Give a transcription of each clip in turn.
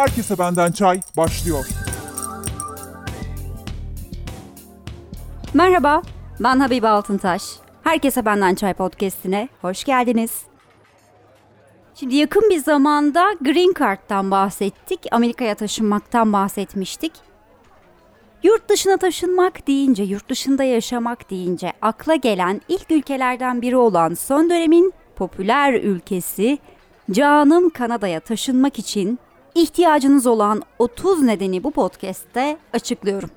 Herkese Benden Çay başlıyor. Merhaba, ben Habibe Altıntaş. Herkese Benden Çay podcastine hoş geldiniz. Şimdi yakın bir zamanda Green Card'dan bahsettik, Amerika'ya taşınmaktan bahsetmiştik. Yurt dışına taşınmak deyince, yurt dışında yaşamak deyince akla gelen ilk ülkelerden biri olan son dönemin popüler ülkesi Canım Kanada'ya taşınmak için ihtiyacınız olan 30 nedeni bu podcast'te açıklıyorum.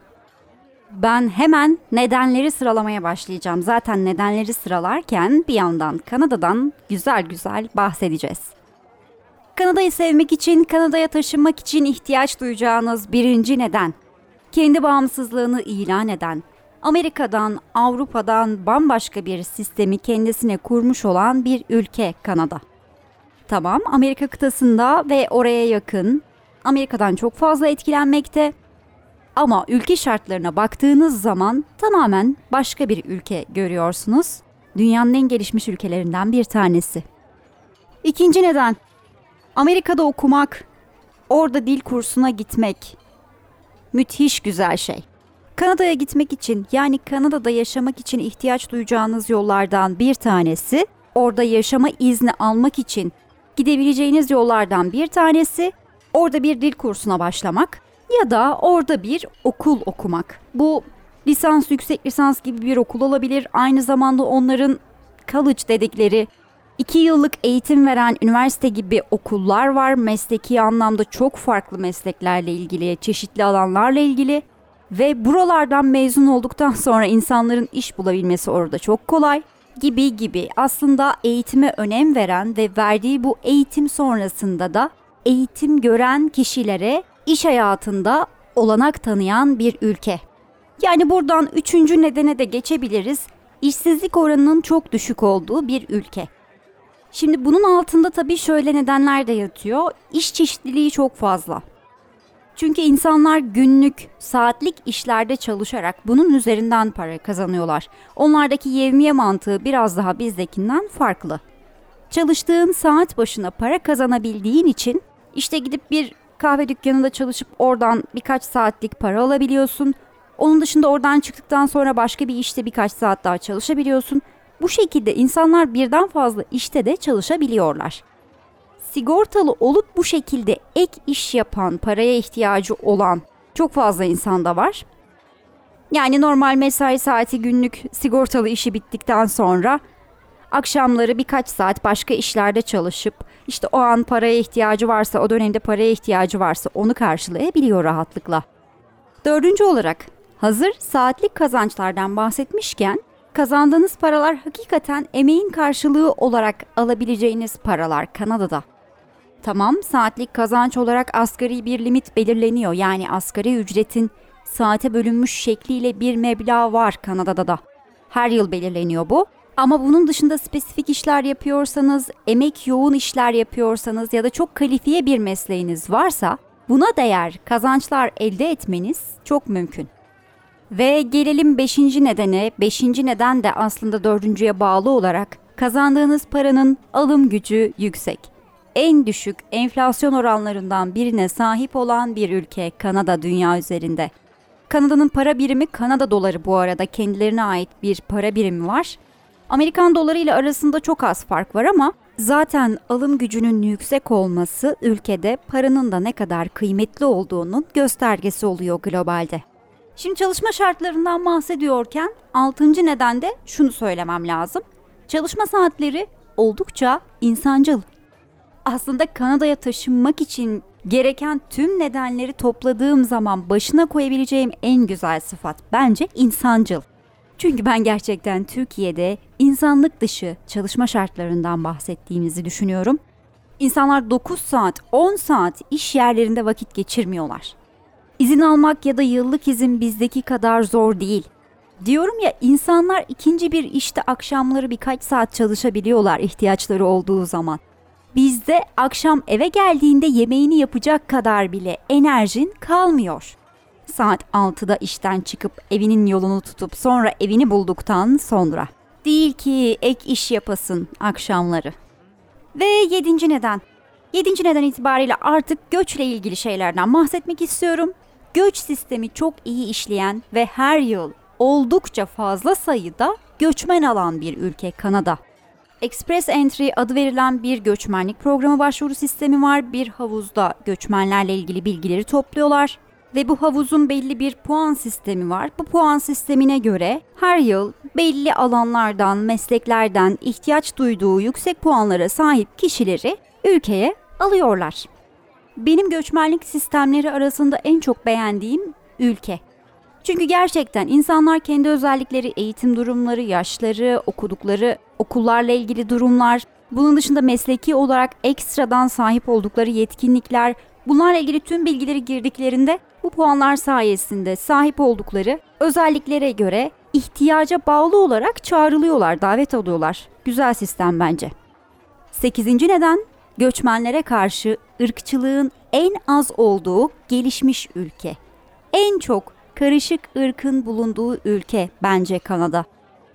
Ben hemen nedenleri sıralamaya başlayacağım. Zaten nedenleri sıralarken bir yandan Kanada'dan güzel güzel bahsedeceğiz. Kanada'yı sevmek için, Kanada'ya taşınmak için ihtiyaç duyacağınız birinci neden. Kendi bağımsızlığını ilan eden, Amerika'dan, Avrupa'dan bambaşka bir sistemi kendisine kurmuş olan bir ülke Kanada. Tamam, Amerika kıtasında ve oraya yakın, Amerika'dan çok fazla etkilenmekte ama ülke şartlarına baktığınız zaman tamamen başka bir ülke görüyorsunuz. Dünyanın en gelişmiş ülkelerinden bir tanesi. İkinci neden, Amerika'da okumak, orada dil kursuna gitmek müthiş güzel şey. Kanada'ya gitmek için yani Kanada'da yaşamak için ihtiyaç duyacağınız yollardan bir tanesi, orada yaşama izni almak için gidebileceğiniz yollardan bir tanesi orada bir dil kursuna başlamak ya da orada bir okul okumak. Bu lisans, yüksek lisans gibi bir okul olabilir. Aynı zamanda onların college dedikleri iki yıllık eğitim veren üniversite gibi okullar var. Mesleki anlamda çok farklı mesleklerle ilgili, çeşitli alanlarla ilgili. Ve buralardan mezun olduktan sonra insanların iş bulabilmesi orada çok kolay gibi gibi aslında eğitime önem veren ve verdiği bu eğitim sonrasında da eğitim gören kişilere iş hayatında olanak tanıyan bir ülke. Yani buradan üçüncü nedene de geçebiliriz. İşsizlik oranının çok düşük olduğu bir ülke. Şimdi bunun altında tabii şöyle nedenler de yatıyor. İş çeşitliliği çok fazla. Çünkü insanlar günlük, saatlik işlerde çalışarak bunun üzerinden para kazanıyorlar. Onlardaki yevmiye mantığı biraz daha bizdekinden farklı. Çalıştığın saat başına para kazanabildiğin için işte gidip bir kahve dükkanında çalışıp oradan birkaç saatlik para alabiliyorsun. Onun dışında oradan çıktıktan sonra başka bir işte birkaç saat daha çalışabiliyorsun. Bu şekilde insanlar birden fazla işte de çalışabiliyorlar. Sigortalı olup bu şekilde ek iş yapan, paraya ihtiyacı olan çok fazla insanda var. Yani normal mesai saati günlük sigortalı işi bittikten sonra akşamları birkaç saat başka işlerde çalışıp işte o an paraya ihtiyacı varsa, o dönemde paraya ihtiyacı varsa onu karşılayabiliyor rahatlıkla. Dördüncü olarak hazır saatlik kazançlardan bahsetmişken kazandığınız paralar hakikaten emeğin karşılığı olarak alabileceğiniz paralar Kanada'da. Tamam saatlik kazanç olarak asgari bir limit belirleniyor. Yani asgari ücretin saate bölünmüş şekliyle bir meblağ var Kanada'da da. Her yıl belirleniyor bu. Ama bunun dışında spesifik işler yapıyorsanız, emek yoğun işler yapıyorsanız ya da çok kalifiye bir mesleğiniz varsa buna değer kazançlar elde etmeniz çok mümkün. Ve gelelim beşinci nedene. Beşinci neden de aslında dördüncüye bağlı olarak kazandığınız paranın alım gücü yüksek. En düşük enflasyon oranlarından birine sahip olan bir ülke Kanada dünya üzerinde. Kanada'nın para birimi Kanada doları bu arada kendilerine ait bir para birimi var Amerikan doları ile arasında çok az fark var ama zaten alım gücünün yüksek olması ülkede paranın da ne kadar kıymetli olduğunun göstergesi oluyor globalde. Şimdi çalışma şartlarından bahsediyorken altıncı neden de şunu söylemem lazım. Çalışma saatleri oldukça insancıl. Aslında Kanada'ya taşınmak için gereken tüm nedenleri topladığım zaman başına koyabileceğim en güzel sıfat bence insancıl. Çünkü ben gerçekten Türkiye'de insanlık dışı çalışma şartlarından bahsettiğimizi düşünüyorum. İnsanlar 9 saat, 10 saat iş yerlerinde vakit geçirmiyorlar. İzin almak ya da yıllık izin bizdeki kadar zor değil. Diyorum ya insanlar ikinci bir işte akşamları birkaç saat çalışabiliyorlar ihtiyaçları olduğu zaman. Bizde akşam eve geldiğinde yemeğini yapacak kadar bile enerjin kalmıyor saat 6'da işten çıkıp evinin yolunu tutup sonra evini bulduktan sonra. Değil ki ek iş yapasın akşamları. Ve yedinci neden. Yedinci neden itibariyle artık göçle ilgili şeylerden bahsetmek istiyorum. Göç sistemi çok iyi işleyen ve her yıl oldukça fazla sayıda göçmen alan bir ülke Kanada. Express Entry adı verilen bir göçmenlik programı başvuru sistemi var. Bir havuzda göçmenlerle ilgili bilgileri topluyorlar ve bu havuzun belli bir puan sistemi var. Bu puan sistemine göre her yıl belli alanlardan, mesleklerden ihtiyaç duyduğu yüksek puanlara sahip kişileri ülkeye alıyorlar. Benim göçmenlik sistemleri arasında en çok beğendiğim ülke. Çünkü gerçekten insanlar kendi özellikleri, eğitim durumları, yaşları, okudukları okullarla ilgili durumlar, bunun dışında mesleki olarak ekstradan sahip oldukları yetkinlikler, bunlarla ilgili tüm bilgileri girdiklerinde bu puanlar sayesinde sahip oldukları özelliklere göre ihtiyaca bağlı olarak çağrılıyorlar, davet alıyorlar. Güzel sistem bence. Sekizinci neden göçmenlere karşı ırkçılığın en az olduğu gelişmiş ülke. En çok karışık ırkın bulunduğu ülke bence Kanada.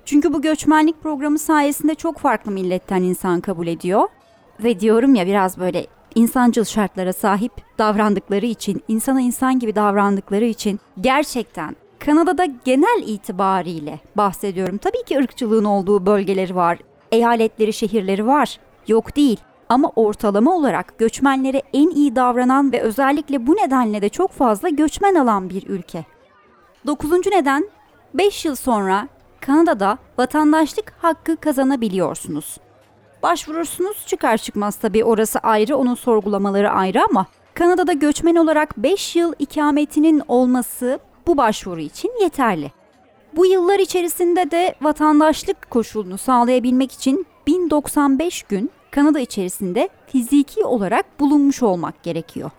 Çünkü bu göçmenlik programı sayesinde çok farklı milletten insan kabul ediyor. Ve diyorum ya biraz böyle insancıl şartlara sahip davrandıkları için, insana insan gibi davrandıkları için gerçekten Kanada'da genel itibariyle bahsediyorum. Tabii ki ırkçılığın olduğu bölgeleri var, eyaletleri, şehirleri var. Yok değil. Ama ortalama olarak göçmenlere en iyi davranan ve özellikle bu nedenle de çok fazla göçmen alan bir ülke. Dokuzuncu neden 5 yıl sonra Kanada'da vatandaşlık hakkı kazanabiliyorsunuz. Başvurursunuz çıkar çıkmaz tabii orası ayrı onun sorgulamaları ayrı ama Kanada'da göçmen olarak 5 yıl ikametinin olması bu başvuru için yeterli. Bu yıllar içerisinde de vatandaşlık koşulunu sağlayabilmek için 1095 gün Kanada içerisinde fiziki olarak bulunmuş olmak gerekiyor.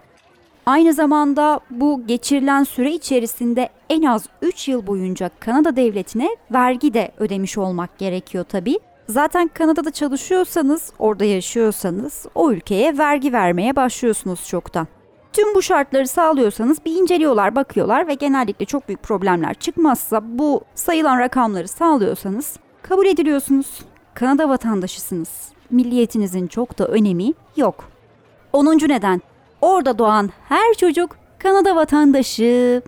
Aynı zamanda bu geçirilen süre içerisinde en az 3 yıl boyunca Kanada devletine vergi de ödemiş olmak gerekiyor tabii. Zaten Kanada'da çalışıyorsanız, orada yaşıyorsanız o ülkeye vergi vermeye başlıyorsunuz çoktan. Tüm bu şartları sağlıyorsanız bir inceliyorlar, bakıyorlar ve genellikle çok büyük problemler çıkmazsa bu sayılan rakamları sağlıyorsanız kabul ediliyorsunuz. Kanada vatandaşısınız. Milliyetinizin çok da önemi yok. 10. neden Orada doğan her çocuk Kanada vatandaşı.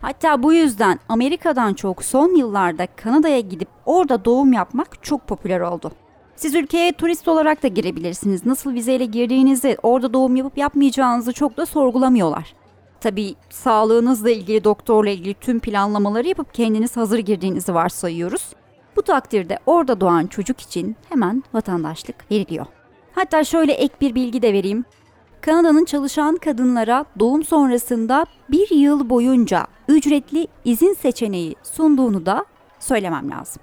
Hatta bu yüzden Amerika'dan çok son yıllarda Kanada'ya gidip orada doğum yapmak çok popüler oldu. Siz ülkeye turist olarak da girebilirsiniz. Nasıl vizeyle girdiğinizi, orada doğum yapıp yapmayacağınızı çok da sorgulamıyorlar. Tabii sağlığınızla ilgili, doktorla ilgili tüm planlamaları yapıp kendiniz hazır girdiğinizi varsayıyoruz. Bu takdirde orada doğan çocuk için hemen vatandaşlık veriliyor. Hatta şöyle ek bir bilgi de vereyim. Kanada'nın çalışan kadınlara doğum sonrasında bir yıl boyunca ücretli izin seçeneği sunduğunu da söylemem lazım.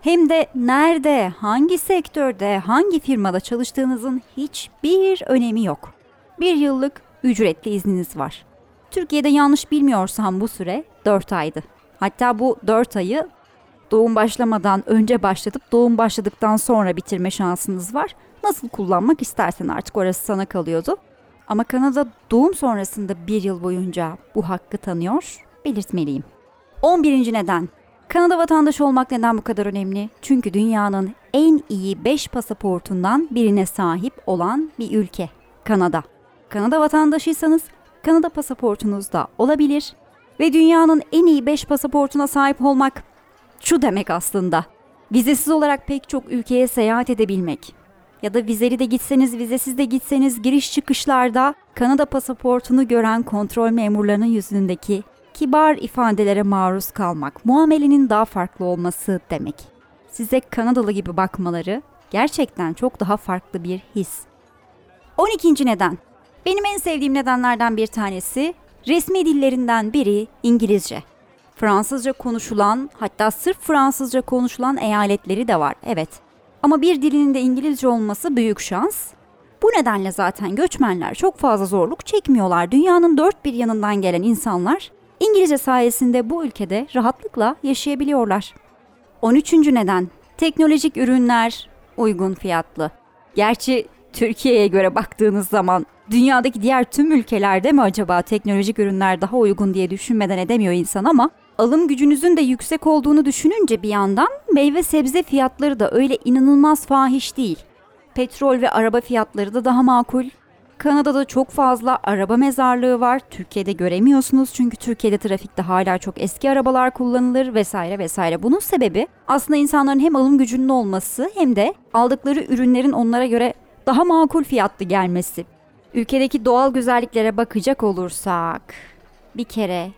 Hem de nerede, hangi sektörde, hangi firmada çalıştığınızın hiçbir önemi yok. Bir yıllık ücretli izniniz var. Türkiye'de yanlış bilmiyorsam bu süre 4 aydı. Hatta bu 4 ayı doğum başlamadan önce başlatıp doğum başladıktan sonra bitirme şansınız var. Nasıl kullanmak istersen artık orası sana kalıyordu. Ama Kanada doğum sonrasında bir yıl boyunca bu hakkı tanıyor, belirtmeliyim. 11. neden. Kanada vatandaşı olmak neden bu kadar önemli? Çünkü dünyanın en iyi 5 pasaportundan birine sahip olan bir ülke. Kanada. Kanada vatandaşıysanız Kanada pasaportunuz da olabilir. Ve dünyanın en iyi 5 pasaportuna sahip olmak şu demek aslında. Vizesiz olarak pek çok ülkeye seyahat edebilmek ya da vizeli de gitseniz, vizesiz de gitseniz giriş çıkışlarda Kanada pasaportunu gören kontrol memurlarının yüzündeki kibar ifadelere maruz kalmak, muamelenin daha farklı olması demek. Size Kanadalı gibi bakmaları gerçekten çok daha farklı bir his. 12. neden. Benim en sevdiğim nedenlerden bir tanesi resmi dillerinden biri İngilizce. Fransızca konuşulan, hatta sırf Fransızca konuşulan eyaletleri de var. Evet. Ama bir dilinin de İngilizce olması büyük şans. Bu nedenle zaten göçmenler çok fazla zorluk çekmiyorlar. Dünyanın dört bir yanından gelen insanlar İngilizce sayesinde bu ülkede rahatlıkla yaşayabiliyorlar. 13. neden teknolojik ürünler uygun fiyatlı. Gerçi Türkiye'ye göre baktığınız zaman dünyadaki diğer tüm ülkelerde mi acaba teknolojik ürünler daha uygun diye düşünmeden edemiyor insan ama alım gücünüzün de yüksek olduğunu düşününce bir yandan meyve sebze fiyatları da öyle inanılmaz fahiş değil. Petrol ve araba fiyatları da daha makul. Kanada'da çok fazla araba mezarlığı var. Türkiye'de göremiyorsunuz çünkü Türkiye'de trafikte hala çok eski arabalar kullanılır vesaire vesaire. Bunun sebebi aslında insanların hem alım gücünün olması hem de aldıkları ürünlerin onlara göre daha makul fiyatlı gelmesi. Ülkedeki doğal güzelliklere bakacak olursak bir kere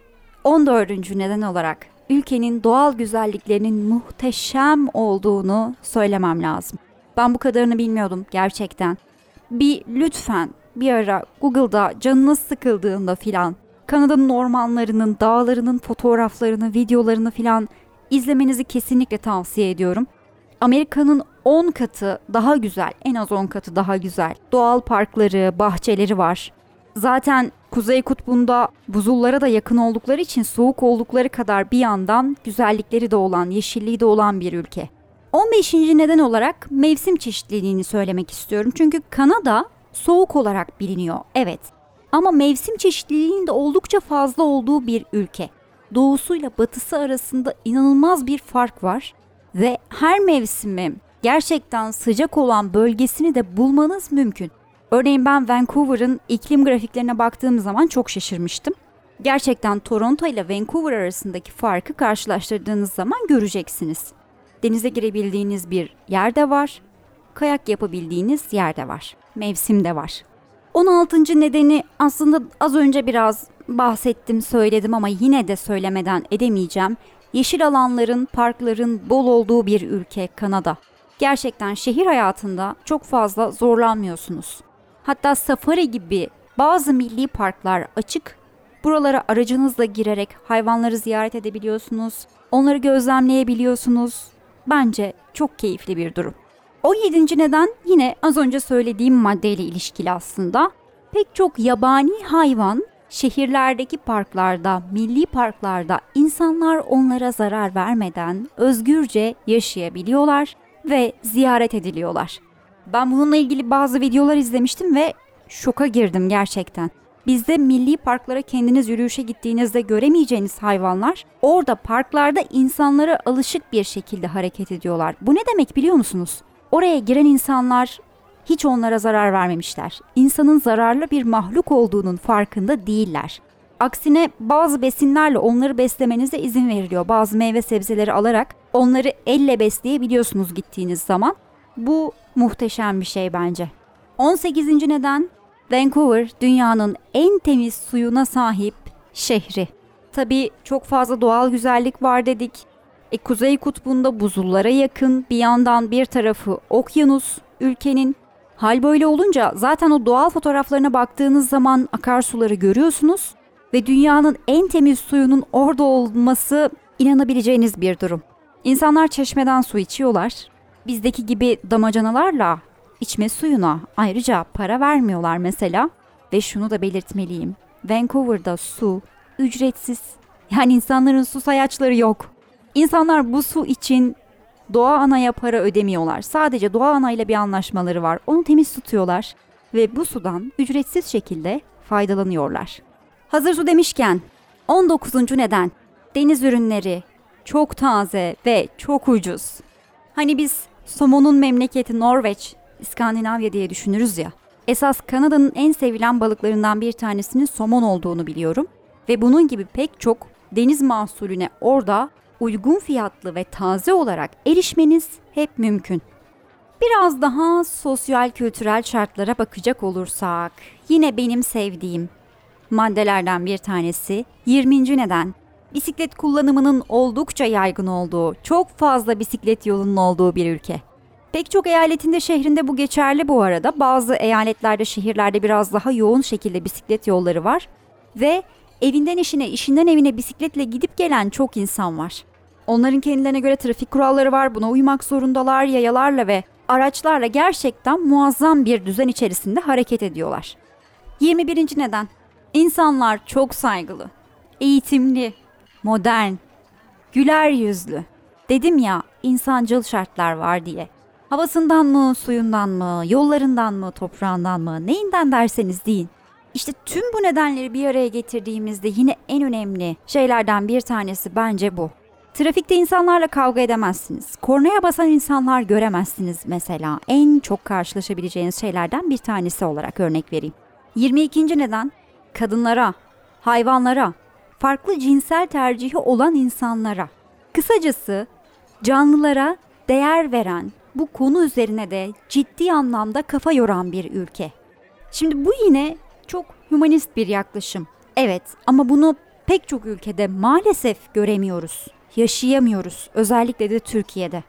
14. neden olarak ülkenin doğal güzelliklerinin muhteşem olduğunu söylemem lazım. Ben bu kadarını bilmiyordum gerçekten. Bir lütfen bir ara Google'da canınız sıkıldığında filan Kanada'nın ormanlarının, dağlarının fotoğraflarını, videolarını filan izlemenizi kesinlikle tavsiye ediyorum. Amerika'nın 10 katı daha güzel, en az 10 katı daha güzel. Doğal parkları, bahçeleri var. Zaten Kuzey Kutbu'nda buzullara da yakın oldukları için soğuk oldukları kadar bir yandan güzellikleri de olan, yeşilliği de olan bir ülke. 15. neden olarak mevsim çeşitliliğini söylemek istiyorum. Çünkü Kanada soğuk olarak biliniyor. Evet. Ama mevsim çeşitliliğinin de oldukça fazla olduğu bir ülke. Doğusuyla batısı arasında inanılmaz bir fark var ve her mevsimi gerçekten sıcak olan bölgesini de bulmanız mümkün. Örneğin ben Vancouver'ın iklim grafiklerine baktığım zaman çok şaşırmıştım. Gerçekten Toronto ile Vancouver arasındaki farkı karşılaştırdığınız zaman göreceksiniz. Denize girebildiğiniz bir yer de var, kayak yapabildiğiniz yer de var, mevsim de var. 16. nedeni aslında az önce biraz bahsettim, söyledim ama yine de söylemeden edemeyeceğim. Yeşil alanların, parkların bol olduğu bir ülke Kanada. Gerçekten şehir hayatında çok fazla zorlanmıyorsunuz. Hatta safari gibi bazı milli parklar açık. Buralara aracınızla girerek hayvanları ziyaret edebiliyorsunuz. Onları gözlemleyebiliyorsunuz. Bence çok keyifli bir durum. 17. neden yine az önce söylediğim maddeyle ilişkili aslında. Pek çok yabani hayvan şehirlerdeki parklarda, milli parklarda insanlar onlara zarar vermeden özgürce yaşayabiliyorlar ve ziyaret ediliyorlar. Ben bununla ilgili bazı videolar izlemiştim ve şoka girdim gerçekten. Bizde milli parklara kendiniz yürüyüşe gittiğinizde göremeyeceğiniz hayvanlar orada parklarda insanlara alışık bir şekilde hareket ediyorlar. Bu ne demek biliyor musunuz? Oraya giren insanlar hiç onlara zarar vermemişler. İnsanın zararlı bir mahluk olduğunun farkında değiller. Aksine bazı besinlerle onları beslemenize izin veriliyor. Bazı meyve sebzeleri alarak onları elle besleyebiliyorsunuz gittiğiniz zaman. Bu muhteşem bir şey bence. 18. neden Vancouver dünyanın en temiz suyuna sahip şehri. Tabii çok fazla doğal güzellik var dedik. E, Kuzey Kutbu'nda buzullara yakın bir yandan bir tarafı okyanus ülkenin. Hal böyle olunca zaten o doğal fotoğraflarına baktığınız zaman akarsuları görüyorsunuz ve dünyanın en temiz suyunun orada olması inanabileceğiniz bir durum. İnsanlar çeşmeden su içiyorlar. Bizdeki gibi damacanalarla içme suyuna ayrıca para vermiyorlar mesela. Ve şunu da belirtmeliyim. Vancouver'da su ücretsiz. Yani insanların su sayaçları yok. İnsanlar bu su için Doğa Ana'ya para ödemiyorlar. Sadece Doğa Ana ile bir anlaşmaları var. Onu temiz tutuyorlar ve bu sudan ücretsiz şekilde faydalanıyorlar. Hazır su demişken 19. neden deniz ürünleri çok taze ve çok ucuz. Hani biz somonun memleketi Norveç, İskandinavya diye düşünürüz ya. Esas Kanada'nın en sevilen balıklarından bir tanesinin somon olduğunu biliyorum ve bunun gibi pek çok deniz mahsulüne orada uygun fiyatlı ve taze olarak erişmeniz hep mümkün. Biraz daha sosyal kültürel şartlara bakacak olursak, yine benim sevdiğim maddelerden bir tanesi 20. neden. Bisiklet kullanımının oldukça yaygın olduğu, çok fazla bisiklet yolunun olduğu bir ülke. Pek çok eyaletinde şehrinde bu geçerli bu arada. Bazı eyaletlerde, şehirlerde biraz daha yoğun şekilde bisiklet yolları var ve evinden işine, işinden evine bisikletle gidip gelen çok insan var. Onların kendilerine göre trafik kuralları var. Buna uymak zorundalar. Yayalarla ve araçlarla gerçekten muazzam bir düzen içerisinde hareket ediyorlar. 21. neden. İnsanlar çok saygılı, eğitimli, modern, güler yüzlü. Dedim ya insancıl şartlar var diye. Havasından mı, suyundan mı, yollarından mı, toprağından mı, neyinden derseniz deyin. İşte tüm bu nedenleri bir araya getirdiğimizde yine en önemli şeylerden bir tanesi bence bu. Trafikte insanlarla kavga edemezsiniz. Kornaya basan insanlar göremezsiniz mesela. En çok karşılaşabileceğiniz şeylerden bir tanesi olarak örnek vereyim. 22. neden kadınlara, hayvanlara, farklı cinsel tercihi olan insanlara, kısacası canlılara değer veren, bu konu üzerine de ciddi anlamda kafa yoran bir ülke. Şimdi bu yine çok humanist bir yaklaşım. Evet ama bunu pek çok ülkede maalesef göremiyoruz, yaşayamıyoruz özellikle de Türkiye'de.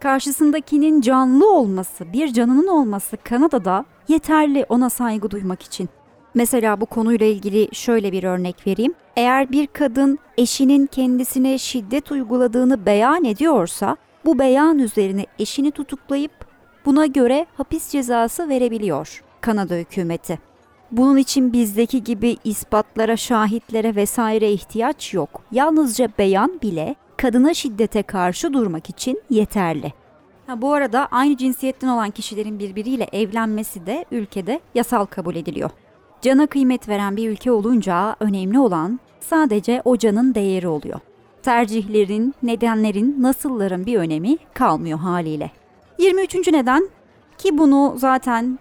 Karşısındakinin canlı olması, bir canının olması Kanada'da yeterli ona saygı duymak için. Mesela bu konuyla ilgili şöyle bir örnek vereyim. Eğer bir kadın eşinin kendisine şiddet uyguladığını beyan ediyorsa, bu beyan üzerine eşini tutuklayıp buna göre hapis cezası verebiliyor Kanada hükümeti. Bunun için bizdeki gibi ispatlara, şahitlere vesaire ihtiyaç yok. Yalnızca beyan bile kadına şiddete karşı durmak için yeterli. Ha, bu arada aynı cinsiyetten olan kişilerin birbiriyle evlenmesi de ülkede yasal kabul ediliyor. Cana kıymet veren bir ülke olunca önemli olan sadece o canın değeri oluyor. Tercihlerin, nedenlerin, nasılların bir önemi kalmıyor haliyle. 23. neden ki bunu zaten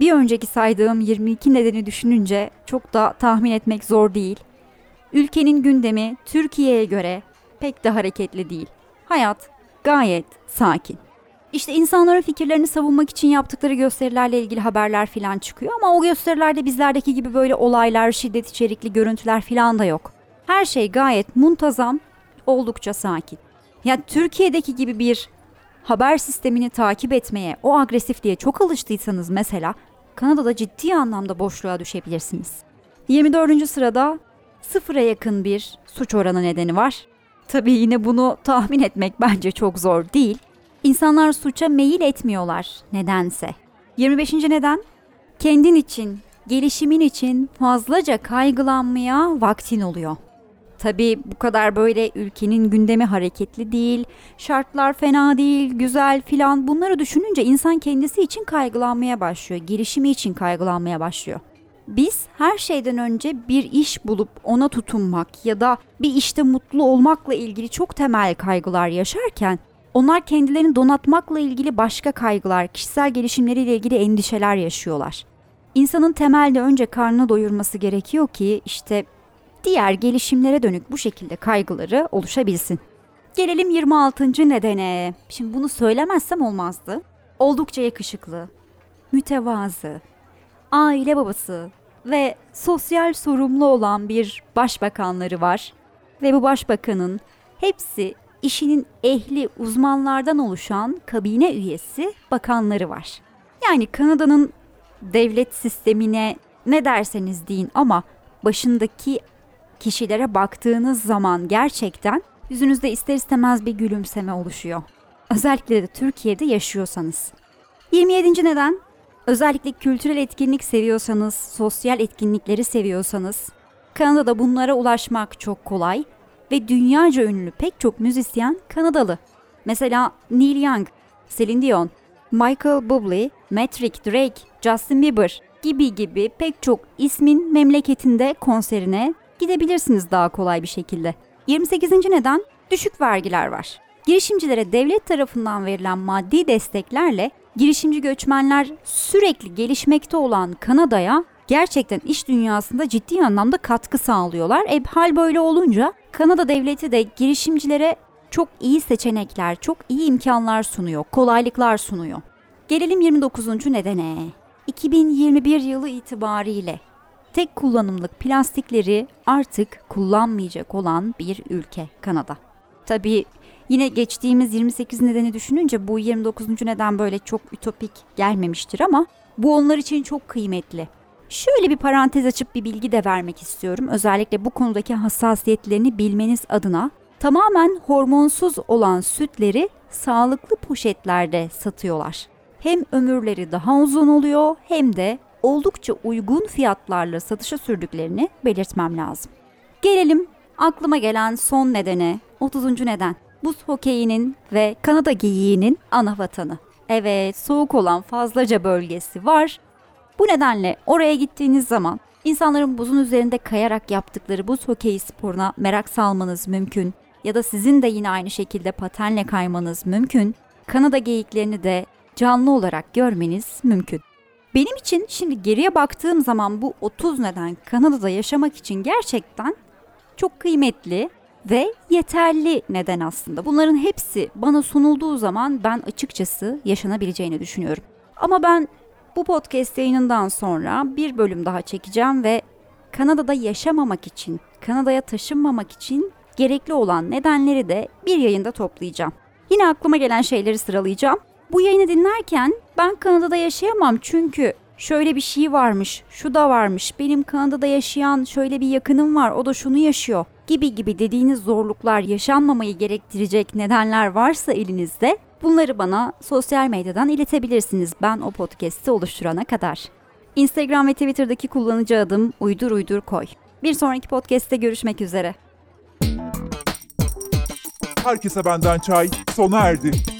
bir önceki saydığım 22 nedeni düşününce çok da tahmin etmek zor değil. Ülkenin gündemi Türkiye'ye göre pek de hareketli değil. Hayat gayet sakin. İşte insanların fikirlerini savunmak için yaptıkları gösterilerle ilgili haberler falan çıkıyor ama o gösterilerde bizlerdeki gibi böyle olaylar, şiddet içerikli görüntüler falan da yok. Her şey gayet muntazam, oldukça sakin. Ya Türkiye'deki gibi bir haber sistemini takip etmeye, o agresifliğe çok alıştıysanız mesela Kanada'da ciddi anlamda boşluğa düşebilirsiniz. 24. sırada sıfıra yakın bir suç oranı nedeni var. Tabii yine bunu tahmin etmek bence çok zor değil. İnsanlar suça meyil etmiyorlar nedense. 25. neden? Kendin için, gelişimin için fazlaca kaygılanmaya vaktin oluyor. Tabii bu kadar böyle ülkenin gündemi hareketli değil, şartlar fena değil, güzel filan bunları düşününce insan kendisi için kaygılanmaya başlıyor, gelişimi için kaygılanmaya başlıyor. Biz her şeyden önce bir iş bulup ona tutunmak ya da bir işte mutlu olmakla ilgili çok temel kaygılar yaşarken onlar kendilerini donatmakla ilgili başka kaygılar, kişisel gelişimleriyle ilgili endişeler yaşıyorlar. İnsanın temelde önce karnını doyurması gerekiyor ki işte diğer gelişimlere dönük bu şekilde kaygıları oluşabilsin. Gelelim 26. nedene. Şimdi bunu söylemezsem olmazdı. Oldukça yakışıklı, mütevazı, aile babası ve sosyal sorumlu olan bir başbakanları var. Ve bu başbakanın hepsi işinin ehli uzmanlardan oluşan kabine üyesi bakanları var. Yani Kanada'nın devlet sistemine ne derseniz deyin ama başındaki kişilere baktığınız zaman gerçekten yüzünüzde ister istemez bir gülümseme oluşuyor. Özellikle de Türkiye'de yaşıyorsanız. 27. neden özellikle kültürel etkinlik seviyorsanız, sosyal etkinlikleri seviyorsanız Kanada'da bunlara ulaşmak çok kolay ve dünyaca ünlü pek çok müzisyen Kanadalı. Mesela Neil Young, Celine Dion, Michael Bublé, Metric, Drake, Justin Bieber gibi gibi pek çok ismin memleketinde konserine gidebilirsiniz daha kolay bir şekilde. 28. neden düşük vergiler var. Girişimcilere devlet tarafından verilen maddi desteklerle girişimci göçmenler sürekli gelişmekte olan Kanada'ya gerçekten iş dünyasında ciddi anlamda katkı sağlıyorlar. E, hal böyle olunca Kanada devleti de girişimcilere çok iyi seçenekler, çok iyi imkanlar sunuyor, kolaylıklar sunuyor. Gelelim 29. nedene. 2021 yılı itibariyle tek kullanımlık plastikleri artık kullanmayacak olan bir ülke Kanada. Tabii yine geçtiğimiz 28 nedeni düşününce bu 29. neden böyle çok ütopik gelmemiştir ama bu onlar için çok kıymetli. Şöyle bir parantez açıp bir bilgi de vermek istiyorum. Özellikle bu konudaki hassasiyetlerini bilmeniz adına tamamen hormonsuz olan sütleri sağlıklı poşetlerde satıyorlar. Hem ömürleri daha uzun oluyor hem de oldukça uygun fiyatlarla satışa sürdüklerini belirtmem lazım. Gelelim aklıma gelen son nedene, 30. neden. Buz hokeyinin ve Kanada geyiğinin ana vatanı. Evet, soğuk olan fazlaca bölgesi var. Bu nedenle oraya gittiğiniz zaman insanların buzun üzerinde kayarak yaptıkları buz hokeyi sporuna merak salmanız mümkün ya da sizin de yine aynı şekilde patenle kaymanız mümkün. Kanada geyiklerini de canlı olarak görmeniz mümkün. Benim için şimdi geriye baktığım zaman bu 30 neden Kanada'da yaşamak için gerçekten çok kıymetli ve yeterli neden aslında. Bunların hepsi bana sunulduğu zaman ben açıkçası yaşanabileceğini düşünüyorum. Ama ben bu podcast yayınından sonra bir bölüm daha çekeceğim ve Kanada'da yaşamamak için, Kanada'ya taşınmamak için gerekli olan nedenleri de bir yayında toplayacağım. Yine aklıma gelen şeyleri sıralayacağım. Bu yayını dinlerken ben Kanada'da yaşayamam çünkü şöyle bir şey varmış, şu da varmış, benim Kanada'da yaşayan şöyle bir yakınım var, o da şunu yaşıyor gibi gibi dediğiniz zorluklar yaşanmamayı gerektirecek nedenler varsa elinizde bunları bana sosyal medyadan iletebilirsiniz ben o podcast'i oluşturana kadar. Instagram ve Twitter'daki kullanıcı adım uydur uydur koy. Bir sonraki podcast'te görüşmek üzere. Herkese benden çay sona erdi.